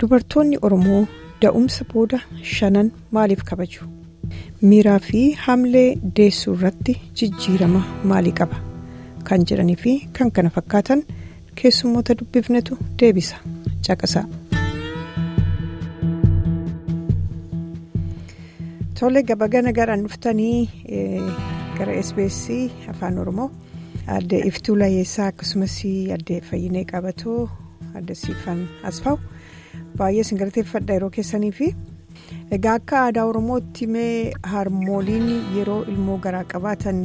dubartoonni oromoo da'umsa booda shanan maaliif kabaju? Miiraa fi hamlee deessuu irratti jijjiirama maalii qaba? Kan jedhanii fi kan kana fakkaatan keessummoota dubbifnetu deebisa. Caqasaa. Tole gabagana garaan dhuftanii gara SBS afaan oromoo addee iftuu layeessaa akkasumas addee fayyinee qabatoo adda siifan asfaawu baay'ee isin galateeffadha yeroo keessanii fi egaa akka aadaa oromootti mee harmooliin yeroo ilmoo garaa qabaatan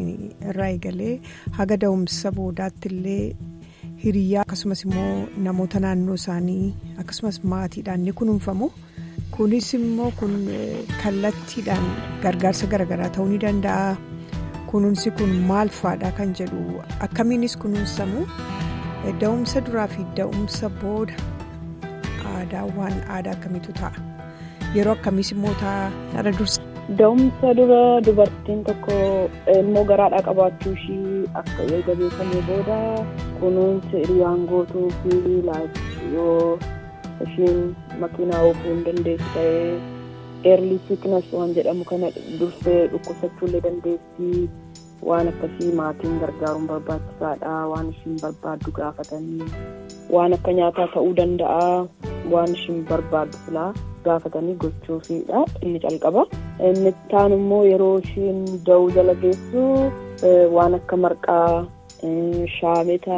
irraa eegalee haga da'umsa boodaatti illee hiriyaa akkasumas immoo namoota naannoo isaanii akkasumas maatiidhaan ni kunuunfamu. kunis immoo kun kallattiidhaan gargaarsa garaagaraa ta'uu ni danda'a. Kunuunsi kun maal fa'aadha kan jedhu akkamiinis kunuunsamu? Da'umsa duraa fi da'umsa booda aadaawwan aadaa akkamiitu ta'a yeroo akkamiis immoo ta'a dursa. Da'umsa dura dubartiin tokko ilmoo garaadhaa qabaachuu ishii akka eega beekamee booda kunuunsi hiriyaan gootuu fi yoo. ishiin makiinaa oofuu hin dandeessu ta'ee eerlii siiknas waan jedhamu kana dursee dhukkubsachuullee dandeessi waan akkasii maatiin gargaaruun barbaachisaadha waan ishiin barbaaddu gaafatanii waan akka nyaataa ta'uu danda'a waan ishiin barbaaddu filaa gaafatanii gochuufiidha inni calqaba inni taan immoo yeroo ishiin da'uu jala geessu waan akka marqaa shaameta.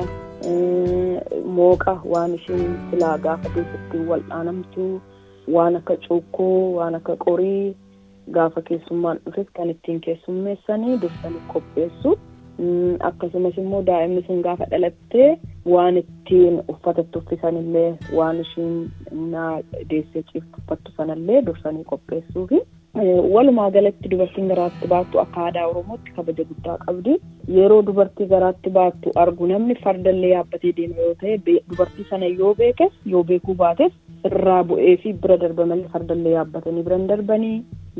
mooqa waan ishiin silaa gaafa keessatti wal'aanamtu waan akka cuukkoo waan akka qorii gaafa keessummaan dhufes kan ittiin keessummeessanii dursanii qopheessu akkasumas immoo daa'imni sun gaafa dhalattee waan ittiin uffatatti uffisanillee waan ishiin deessee ciiftu uffattu sanallee dursanii qopheessuufi. walumaa galatti dubartiin garaatti baattu akka aadaa oromootti kabaja guddaa qabdi yeroo dubartii garaatti baattu argu namni fardallee yaabbatee deema yoo ta'e dubartii sana yoo beekes yoo beekuu baates irraa bu'ee fi bira darbamallee fardallee yaabbatanii biran darbanii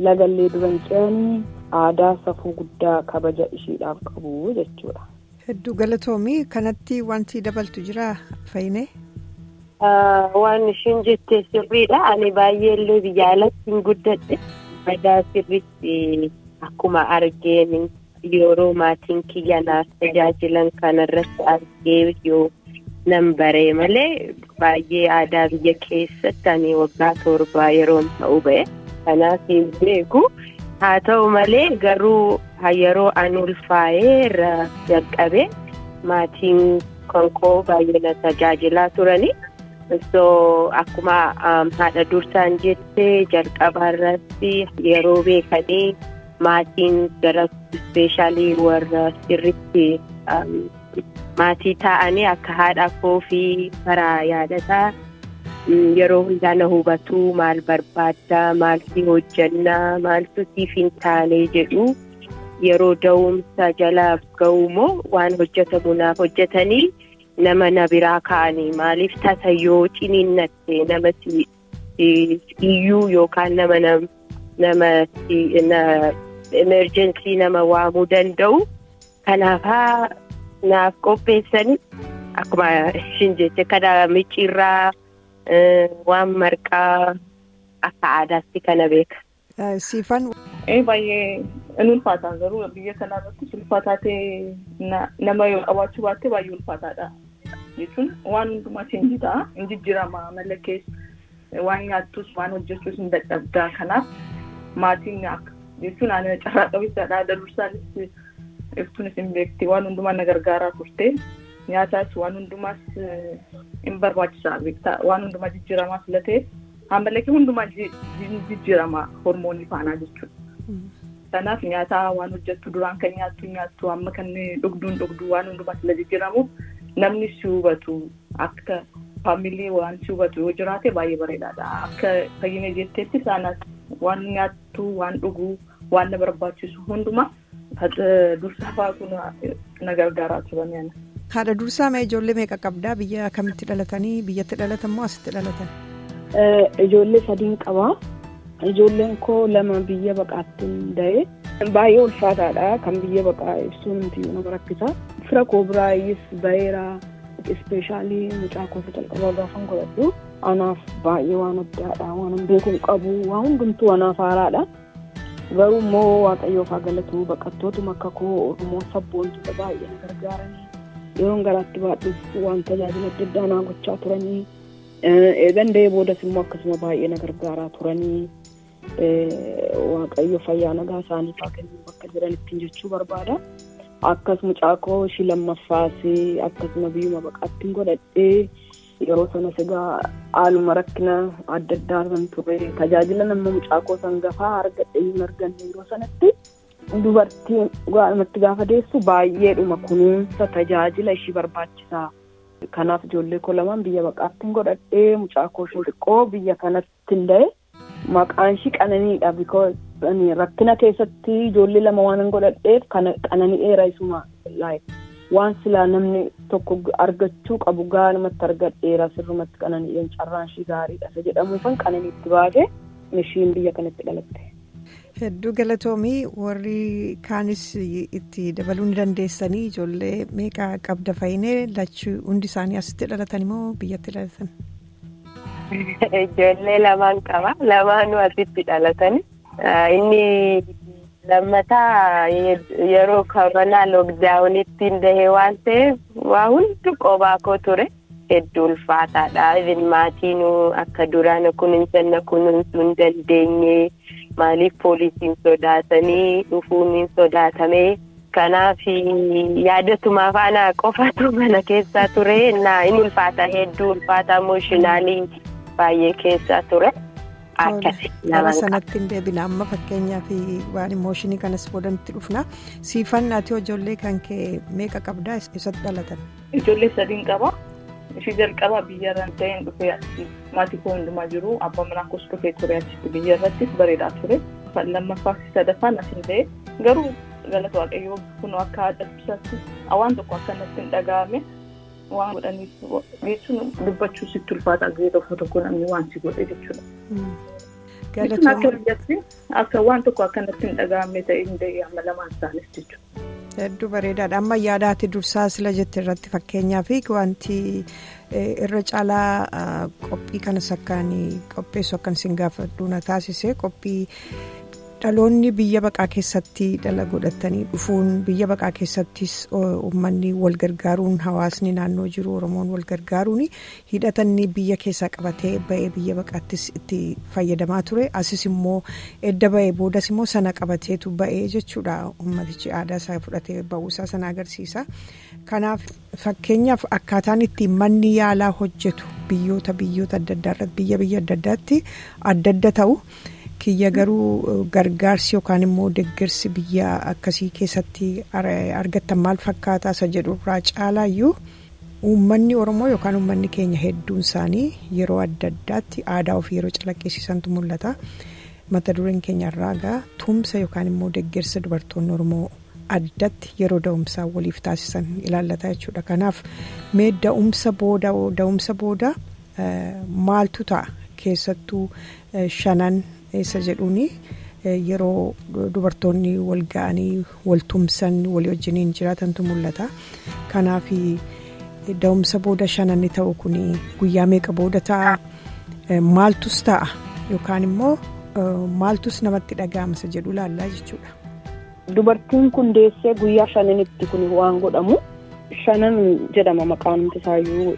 lagallee duran ce'anii aadaa safuu guddaa kabaja ishiidhaaf qabu jechuudha. hedduu galatoomii kanatti wanti dabaltu jira fayyine. waan ishiin jettee sirriidha ani baay'eellee biyya alatti hin guddadhe. Aadaa sirriitti akkuma argeen yeroo maatiin kiyya naaf tajaajilan kanarratti argee yoo nan baree malee baay'ee aadaa biyya keessatti ani waggaa torbaa yeroon ta'u ba'e kanaaf hin beeku haa ta'u malee garuu yeroo an ulfaa'ee irra jalqabe maatiin konkoo baay'ee na tajaajilaa turani. so akkuma haadha dursaan jettee jalqaba irratti yeroo beekanii maatiin gara ispeeshaalii warra sirriitti maatii taa'anii akka haadha koo fi karaa yaadataa yeroo hundaa na hubatu maal barbaaddaa maaltu hojjannaa maaltu siif hin taane jedhu yeroo da'umsa jala ga'umoo waan hojjetamu naaf hojjetanii. nama na biraa ka'anii maaliif tasa yoo ciniinnatte nama iyyuu yookaan nama nama emerjensii nama waamuu danda'u kanaafaa naaf qopheessanii akkuma ishiin jette kana micciirraa waan marqaa akka aadaatti kana beeka. Siifan. Baay'ee in ulfaataa garuu biyya kana irratti ulfaataa ta'e nama yoo qabaachuu baatte baay'ee ulfaataadha. Jechuun waan hundumaa hin ta'a hin jijjiirama malakkees waan nyaattus waan hojjechuus hin dadhabdaa kanaaf maatiin jechuun ani carraa qabeessaadha aadaa dursaanis iftuunis hin beekti waan hundumaa na gargaaraa turte nyaataas waan hundumaas hin barbaachisaa beektaa waan hundumaa jijjiiramaa filatee haammalakee hundumaa jijjiirama hormoonii faanaa jechuudha. Kanaaf nyaata waan hojjettu duraan kan nyaattu nyaattu amma kan dhugduun dhugduu waan hundumaa sila jijjiiramuuf namni si hubatu akka faamilii waan si hubatu yoo jiraate baay'ee bareedaadha. Akka fayyina jetteetti isaanas waan nyaattu waan dhuguu waan na barbaachisu hundumaa dursaa fa'aa kun na gargaaraa turan. Haadha dursaa mee ijoollee meeqa qabdaa biyya kamitti dhalatanii biyyatti dhalatan moo asitti dhalatan? Ijoollee sadiin qabaa. Ijoolleen koo lama biyya baqaatti da'e baay'ee ulfaataadha kan biyya baqaa ibsuun nuti nama rakkisa. Fira koo biraayyis baheera ispeeshaalii mucaa koo calqabaa gaafan godhadhu anaaf baay'ee waan addaadha waan hin beeku qabu waan hundumtuu anaaf haaraadha. Garuu immoo waaqayyoof haa galatu baqattootuma akka koo Oromoo sabboontota baay'ee na gargaaranii yeroon garaatti baadhuuf waan tajaajila adda addaa naa gochaa turanii eegan da'ee boodas immoo akkasuma baay'ee na gargaaraa turanii waaqayyo fayyaa nagaa isaaniif haa kennu bakka jiranittiin jechuu barbaada. Akkas mucaa koo ishii lammaffaas akkasuma biyyuma baqaattiin godhadhee yeroo sanas egaa haaluma rakkina adda addaa kan ture tajaajila nama mucaa koo sangafaa argadhee hin arganne yeroo sanatti dubartiin gaa'umatti gaafa deessu baay'eedhuma kunuunsa tajaajila ishii barbaachisaa. Kanaaf ijoollee koo lamaan biyya baqaattiin godhadhee mucaa koo xiqqoo biyya kanatti illee maqaan ishii qananiidha rakkina keessatti ijoollee lama waan godhadheef qanani'eera isuma waan silaa namni tokko argachuu qabu gaanumatti argadheera sirrumatti qanani'een carraan ishii gaariidha isa jedhamuufan qananiitti baatee ishiin biyya kanatti dhalatte. Hedduu galatoomii warri kaanis itti dabaluu ni dandeessanii ijoollee meeqa qabda fayyinee lachuu hundi isaanii asitti dhalatan immoo biyyatti dhalatan. Ijoollee lamaan qaba lamaanuu asitti dhalatan inni lammataa yeroo koronaa lookdaawunitti dahee waan ta'eef waa hundi qobaa koo ture hedduu ulfaataadha maatiin akka duraan kunuunsa na kunuunsuu hin dandeenye. Maaliif poolisiin sodaatanii dhufuun hin sodaatamee kanaaf yaadatuma faana qofatu mana keessaa ture na in ulfaata hedduu ulfaata emooshinaalii baay'ee keessaa ture. Gara sanatti hin deebina amma fakkeenyaaf waan emooshinii kanas boodatti dhufna siifannaati ijoollee kan kee meeqa qabdaa eessatti dhalatan. Ijoollee sadiin qaba. Ishii jalqabaa biyya irra ta'een dhufee maatii koo hundumaa jiru abbaa manaa koos dhufee ture achitti biyya irrattis bareedaa ture. Lammaffaa fi sadaffaan asiin ta'e garuu galata waaqayyoo kun akka haadha ibsaatti waan tokko akka natti hin dhaga'ame waan godhaniif jechuun dubbachuu sitti ulfaata gahee tokko tokko namni waan si godhe jechuudha. Jechuun akka biyyatti akka waan tokko akka natti hin dhaga'amne ta'e hin ta'e amma lamaan isaanis jechuudha. Hedduu bareedaadha. Amma yaadaatti dursaa sila jette irratti fakkeenyaaf. Wanti irra caalaa qophii kanas akkaan qopheessu akkan isin gaafadhu na taasise. Qophii dhaloonni biyya baqaa keessatti dhala godhatanii dhufuun biyya baqaa keessattis uummanni wal gargaaruun hawaasni naannoo jiru oromoon wal gargaaruun hidhatanni biyya keessaa qabatee ba'ee biyya baqaattis itti fayyadamaa ture. Asis immoo edda ba'ee boodas immoo sana qabateetu ba'ee jechuudha. Uummatichi aadaa isaa fudhatee ba'uusaa sana agarsiisa. Kanaaf fakkeenyaaf akkaataan itti manni yaalaa hojjetu biyyoota biyyoota adda addaa irratti biyya biyya adda addaatti adda adda ta'u. Kiyya garuu gargaarsi yookaan immoo deeggarsi biyya akkasii keessatti argattan maal fakkaataa isa jedhu irraa caalaayyuu uummanni oromoo yookaan uummanni keenya hedduun isaanii yeroo adda addaatti aadaa ofii yeroo calaqqisiisantu mul'ata mata dureen keenya irraa egaa tumsa yookaan immoo deeggarsa dubartoonni oromoo addatti yeroo da'umsaa waliif taasisan ilaallata jechuudha kanaaf mee da'umsa booda da'umsa booda maaltu ta'a keessattuu shanan. Eessa jedhuuni yeroo dubartoonni wal ga'anii wal tumsan walii wajjiniin jiraatantu mul'ata. Kanaaf da'umsa booda shananni ta'u kun guyyaa meeqa booda ta'a? Maaltus ta'a? Yookaan immoo maaltus namatti dhaga'amsa jedhu ilaallaa jechuudha. Dubartiin kun deessee guyyaa shananitti kun waan godhamu. Shanan jedhama maqaan isaayyuu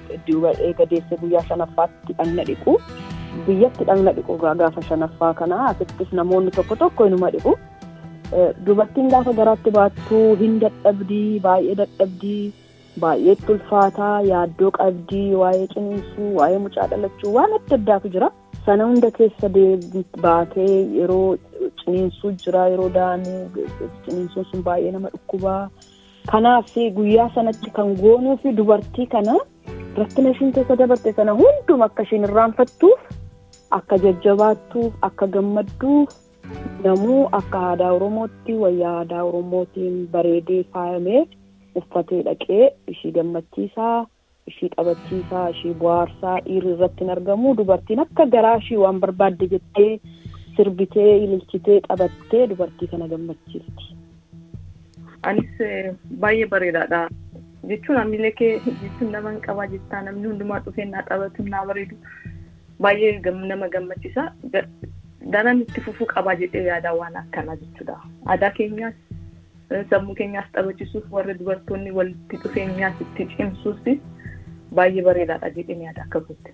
eega deessee guyyaa shanaffaatti dhagna dhiqu. Biyyatti dhagna dhiqu gaafa shanaffaa kana asittis namoonni tokko tokko inuma dhiqu dubartiin gaafa garaatti baattuu hin dadhabdii baay'ee dadhabdii baay'eetti ulfaataa yaaddoo qabdii waa'ee ciniinsuu waa'ee mucaa dhalachuu waan adda addaatu jira sana hunda keessa baatee yeroo ciniinsuu jira yeroo da'anii ciniinsuun sun baay'ee nama dhukkubaa kanaaf guyyaa sanatti kan goonuu fi dubartii kana rakkina ishiin keessa dabarte sana hunduma akka ishiin irraanfattuuf. Akka jajjabaattuuf akka gammadduuf namuu akka aadaa oromootti wayyaa aadaa oromootiin bareedee faayamee uffatee dhaqee ishii gammachiisaa ishii taphachiisaa ishii bohaarsaa dhiirri irratti hin argamu dubartiin akka garaa ishii waan barbaadde jettee sirbitee ililchitee taphattee dubartii kana gammachiifti. Anis baay'ee bareedaadha. Jechuun hamilee kee jechuun nama hin qabaa jettaa namni hundumaa dhufee naa taphatu naa bareedu. Baay'ee nama gammachiisa. Daran itti fufuu qabaa jedhee yaada waan akkanaa jechuudha. Aadaa keenyaas sammuu keenyaas taphachiisuuf warri dubartoonni walitti dhufeenyaas itti cimsuus baay'ee bareedaadha jedhee yaada akka kootti.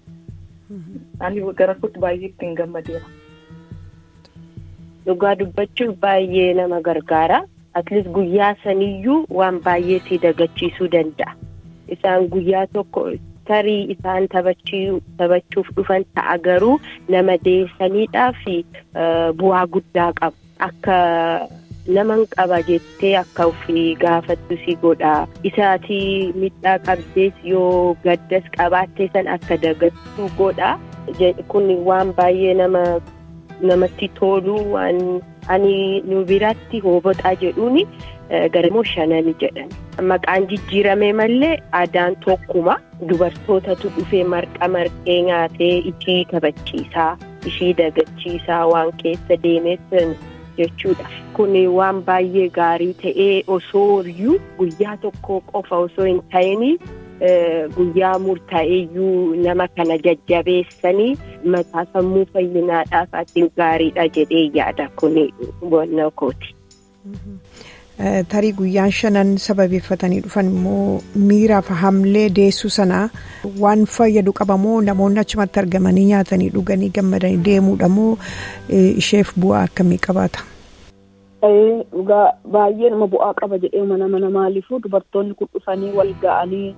Ani gara kootti baay'ee ittiin gammadeera. Dhugaa dubbachuuf baay'ee nama gargaara. Atleast guyyaa saniyyuu waan baay'ee si dagachiisuu danda'a. Isaan guyyaa tokko tarii isaan taphachuuf dhufan ta'a garuu nama deessaniidhaa fi bu'aa guddaa qaba. Akka naman qaba jettee akka ofii gaafattu si godha. Isaatii miidhaa qabdees yoo gaddas qabaattee san akka dagattu godha. Kun waan baay'ee nama namatti tolu waan ani nu biratti hooboxaa jedhuuni garamoo shanani jedhan. Maqaan jijjiirame malee aadaan tokkuma dubartootatu dhufee marqa marqee nyaatee ishii taphachiisaa ishii dagachiisaa waan keessa deemeessan jechuudha. Kun waan baay'ee gaarii ta'ee osoo iyyuu guyyaa tokko qofa osoo hin ta'in guyyaa murtaa'eeyyuu nama kana jajjabeessanii mataa sammuu fayyinaadhaaf ati gaariidha jedhee yaada kun wanna kooti. Tarii guyyaan shanan sababeeffatanii dhufan immoo miiraaf hamlee deessuu sanaa waan fayyadu qabamoo namoonni achumatti argamanii nyaatanii dhuganii gammadanii deemuudha moo isheef bu'aa akkamii qabaata? Baay'ee nama bu'aa qaba jedhee mana mana maaliifuu dubartoonni kun dhufanii wal ga'anii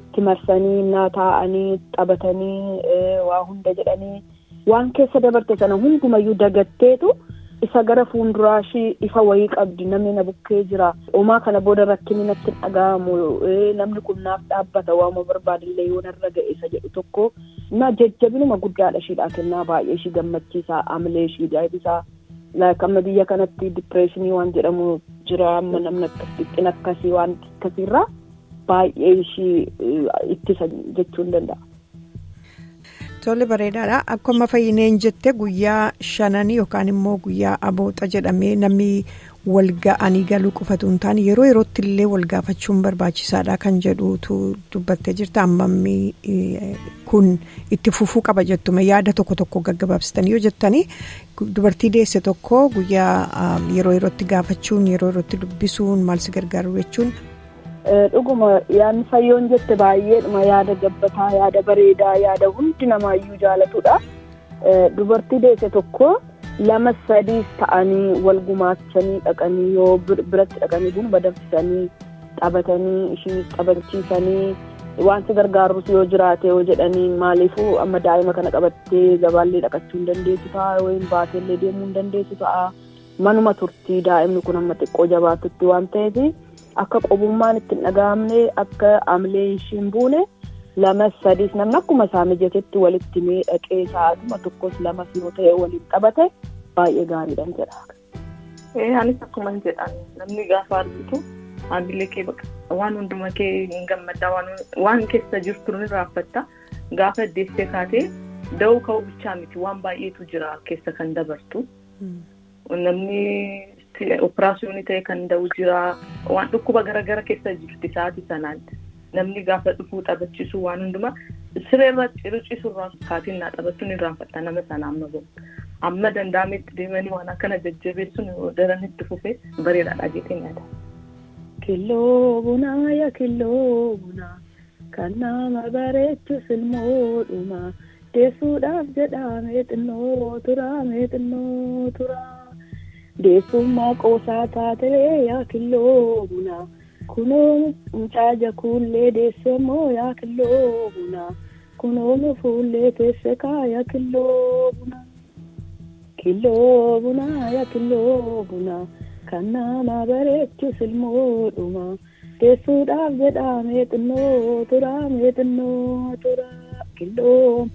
itti marsanii naa taa'anii taphatanii waa hunda jedhanii waan keessa dabarte sana hundumayyuu dagatteetu. Isa gara fuulduraa ishii ifa wayii qabdi namni na bukkee jira homaa kana booda rakkinni natti dhaga'amu namni kun naaf dhaabbata waama barbaadillee yoo narra ga'e isa jedhu tokko na jajjabinuma guddaadha ishiidhaa kennaa baay'ee ishii gammachiisaa amilee ishii jaayibisaa amma biyya kanatti dipireeshinii waan jedhamu jira amma namni akkasii waan akkasiirraa baay'ee ishii ittisa jechuun danda'a. Tole bareedaadha. Akkuma fayyineen jette guyyaa shananii yookaan immoo guyyaa abooxa jedhamee namni wal ga'anii galuu qofatu hin taane yeroo yerootti illee wal gaafachuun barbaachisaadha kan jedhutu dubbattee jirta. Ammammi kun itti fufuu qaba jettuma yaada tokko tokko gaggabaabsitanii yoo jettanii dubartii deesse tokko guyyaa yeroo yerootti gaafachuun yeroo yerootti dubbisuun maal si gargaaru jechuun. Dhuguma yaadni fayyoon jette baay'eedhuma yaada gabbataa yaada bareedaa yaada hundi namaayyuu jaalatudha. Dubartii deesse tokko lama sadiis ta'anii wal gumaachanii dhaqanii yoo biratti dhaqanii buna danfisanii taphatanii ishii taphachiisanii waan si gargaarus yoo jiraate yoo jedhanii maaliifuu amma daa'ima kana qabattee gabaallee dhaqachuu hin dandeessu ta'a yookiin baateellee deemuu hin dandeessu ta'a manuma turtii daa'imni kun amma xiqqoo jabaatutti waan ta'eef. Akka qobummaan itti hin dhaga'amne akka amilee ishiin buune lama sadiis namni akkuma isaa mijatetti walitti miidhaqee sa'aatuma tokkos lamas yoo ta'e waliin taphate baay'ee gaariidhaan jedha. Anis akkuma jedhan namni gaafa argitu amilee kee waan hunduma kee hin gammaddaa waan keessa jirtu ni raaffatta gaafa deessee kaatee da'uu ka'uu bichaa miti waan baay'eetu jira keessa kan dabartu namni. Operaasiyoonii ta'e kan da'u jira waan dhukkuba garaagara keessa jirti sa'aatii sanaatti namni gaafa dhufuu taphachiisu waan hundumaa sireerra ciisuurraa kaatiin naa taphattu ni raanfatta nama sana amma bahu amma danda'ametti deemanii waan akkana jajjabeessuun daran itti fufee bareedaadha jettee nyaata. Killoo bunaa yaa killoo bunaa kan nama bareechus ilmoodhuma deessuudhaaf jedhamee xinnoo turaa mee xinnoo turaa. Deessummaa qoosaa taatee yaa killoo bunaa kunoo mucaaja kuullee deessemoo yaa killoo bunaa kunoo fuullee teesse kaa yaa killoo bunaa. Killoo bunaa yaa killoo bunaa kan nama bareechus ilmoodhuma deessuudhaaf jedhamee xinnoo turaa mee xinnoo turaa killoo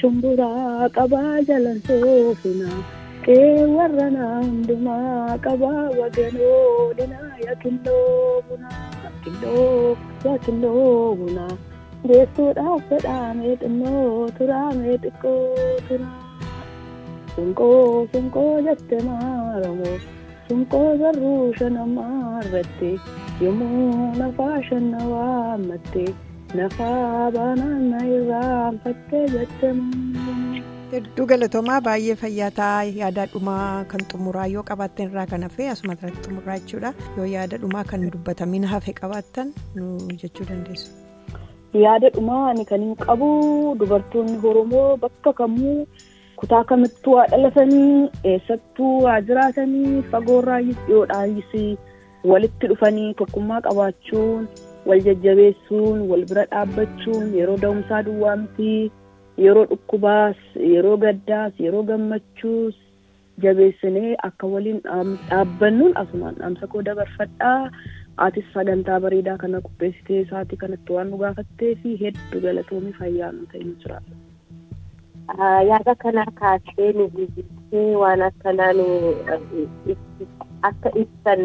shumburaa qabaa jalan soofinaa. Kee warra naa hundumaa qabaa waganoo dinaa killoo bunaa yaa killoo bunaa deessuudhaaf fedhaamee xinnoo turaamee xiqqoo turaa sunqoo sunqoo jette maaramoo sunqoo garuu shanamaa irratti yommuu nafaa shanna waammatte nafaa baanaan na irraanfattee jette Hedduu galatoomaa baay'ee fayyaa ta'a yaada dhumaa kan xumuraa yoo qabaattan irraa kan hafe asuma irratti xumuraa jechuudha yoo yaada dhumaa kan dubbatamin hafe qabaattan jechuu dandeessu. Yaada dhumaa ani kan hin qabu dubartoonni Oromoo bakka kamuu kutaa kamittuu haa dhalatanii eessattuu haa jiraatanii fagoorraayis dhiyoodhaayis walitti dhufanii tokkummaa qabaachuun wal jajjabeessuun wal bira dhaabbachuun yeroo da'umsaa duwwaa miti yeroo dhukkubaas yeroo gaddaas yeroo gammachuus jabeessinee akka waliin dhaabbannuun asumaan dhaamsa koo dabarfadhaa. Aatis sagantaa bareedaa kana qopheessitee isaatii kanatti waan nu gaafattee fi hedduu galatoomii fayyaa nu ta'e nu jiraata. Yaada kana kaasee nu guddistee waan akkanaa nu akka ibsan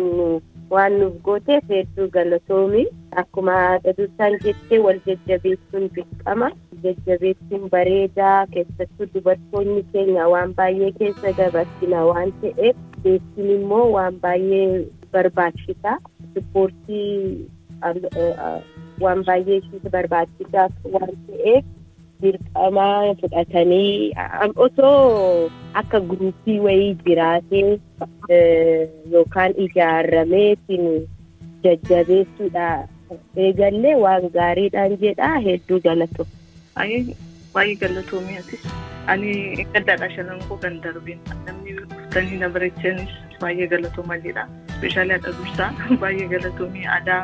waan nuuf gooteef hedduu galatoomii. Akkuma dadusaan jettee wal jajjabeessuun dirqama. Jajjabeessuun bareedaa keessattuu dubartoonni keenya waan baay'ee keessa dabarsina waan ta'eef beeksisni immoo waan baay'ee barbaachisa. Ispoortii waan baay'ee barbaachisaaf waan ta'eef dirqamaa fudhatanii osoo akka guruupii wayii jiraatee yookaan ijaarameetiin jajjabeessuudha eegallee waan gaariidhaan jedha hedduu galatoo. Baay'ee galatoomii atis ani gaddaadha shanan koo kan darbeen namni dhuftanii na bareechanis baay'ee galatoomaa jedha. Speeshaalii haadha dursaa baay'ee galatoomii aadaa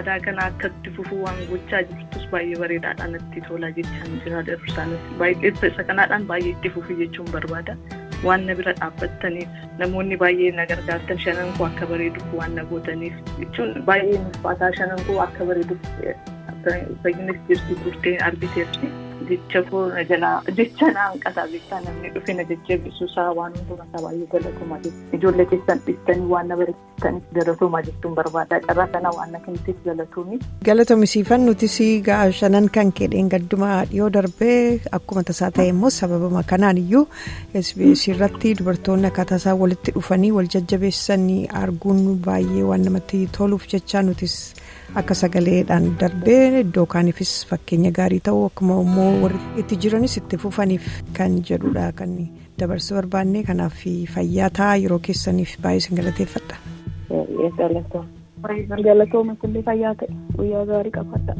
aadaa kana akka itti fufuu waan gochaa jirtus baay'ee bareedaadhaan itti tolaa jechaan jira haadha dursaanis baay'ee isa kanaadhaan baay'ee itti fufuu jechuun barbaada. Waan na bira dhaabbattaniif namoonni baay'ee na gargaartan shanan koo akka bareeduuf waan na gootaniif jechuun baay'ee ulfaataa shanan koo akka bareeduuf fayyinis jirti turtee argiteerti. jecha jalaa jecha na hanqataa beektaa namni dhufe na jajjabeessu isaa waan hundumaa baay'ee galatoomaa ijoollee keessan dhiistanii waan na bareechitaniif galatoomaa jechuun barbaada carraa kana waan na kenniteef galatoomi. Galatoomisiifan nutis shanan kan kedheen gaddumaa dhiyoo darbee akkuma tasaa ta'e immoo sababuma kanaan iyyuu SBS irratti dubartoonni akkaataa isaan walitti dhufanii wal jajjabeessanii arguun baay'ee waan namatti toluuf jecha nutis. Akka sagaleedhaan darbee iddoo kaaniifis fakkeenya gaarii ta'uu akkuma immoo warri itti jiranis itti fufaniif kan jedhudha kan dabarsuu barbaanne kanaaf fayyaa ta'a yeroo keessaniif baay'ee isin galateeffadha. Galatooma illee fayyaa ta'e guyyaa gaarii qabaadha.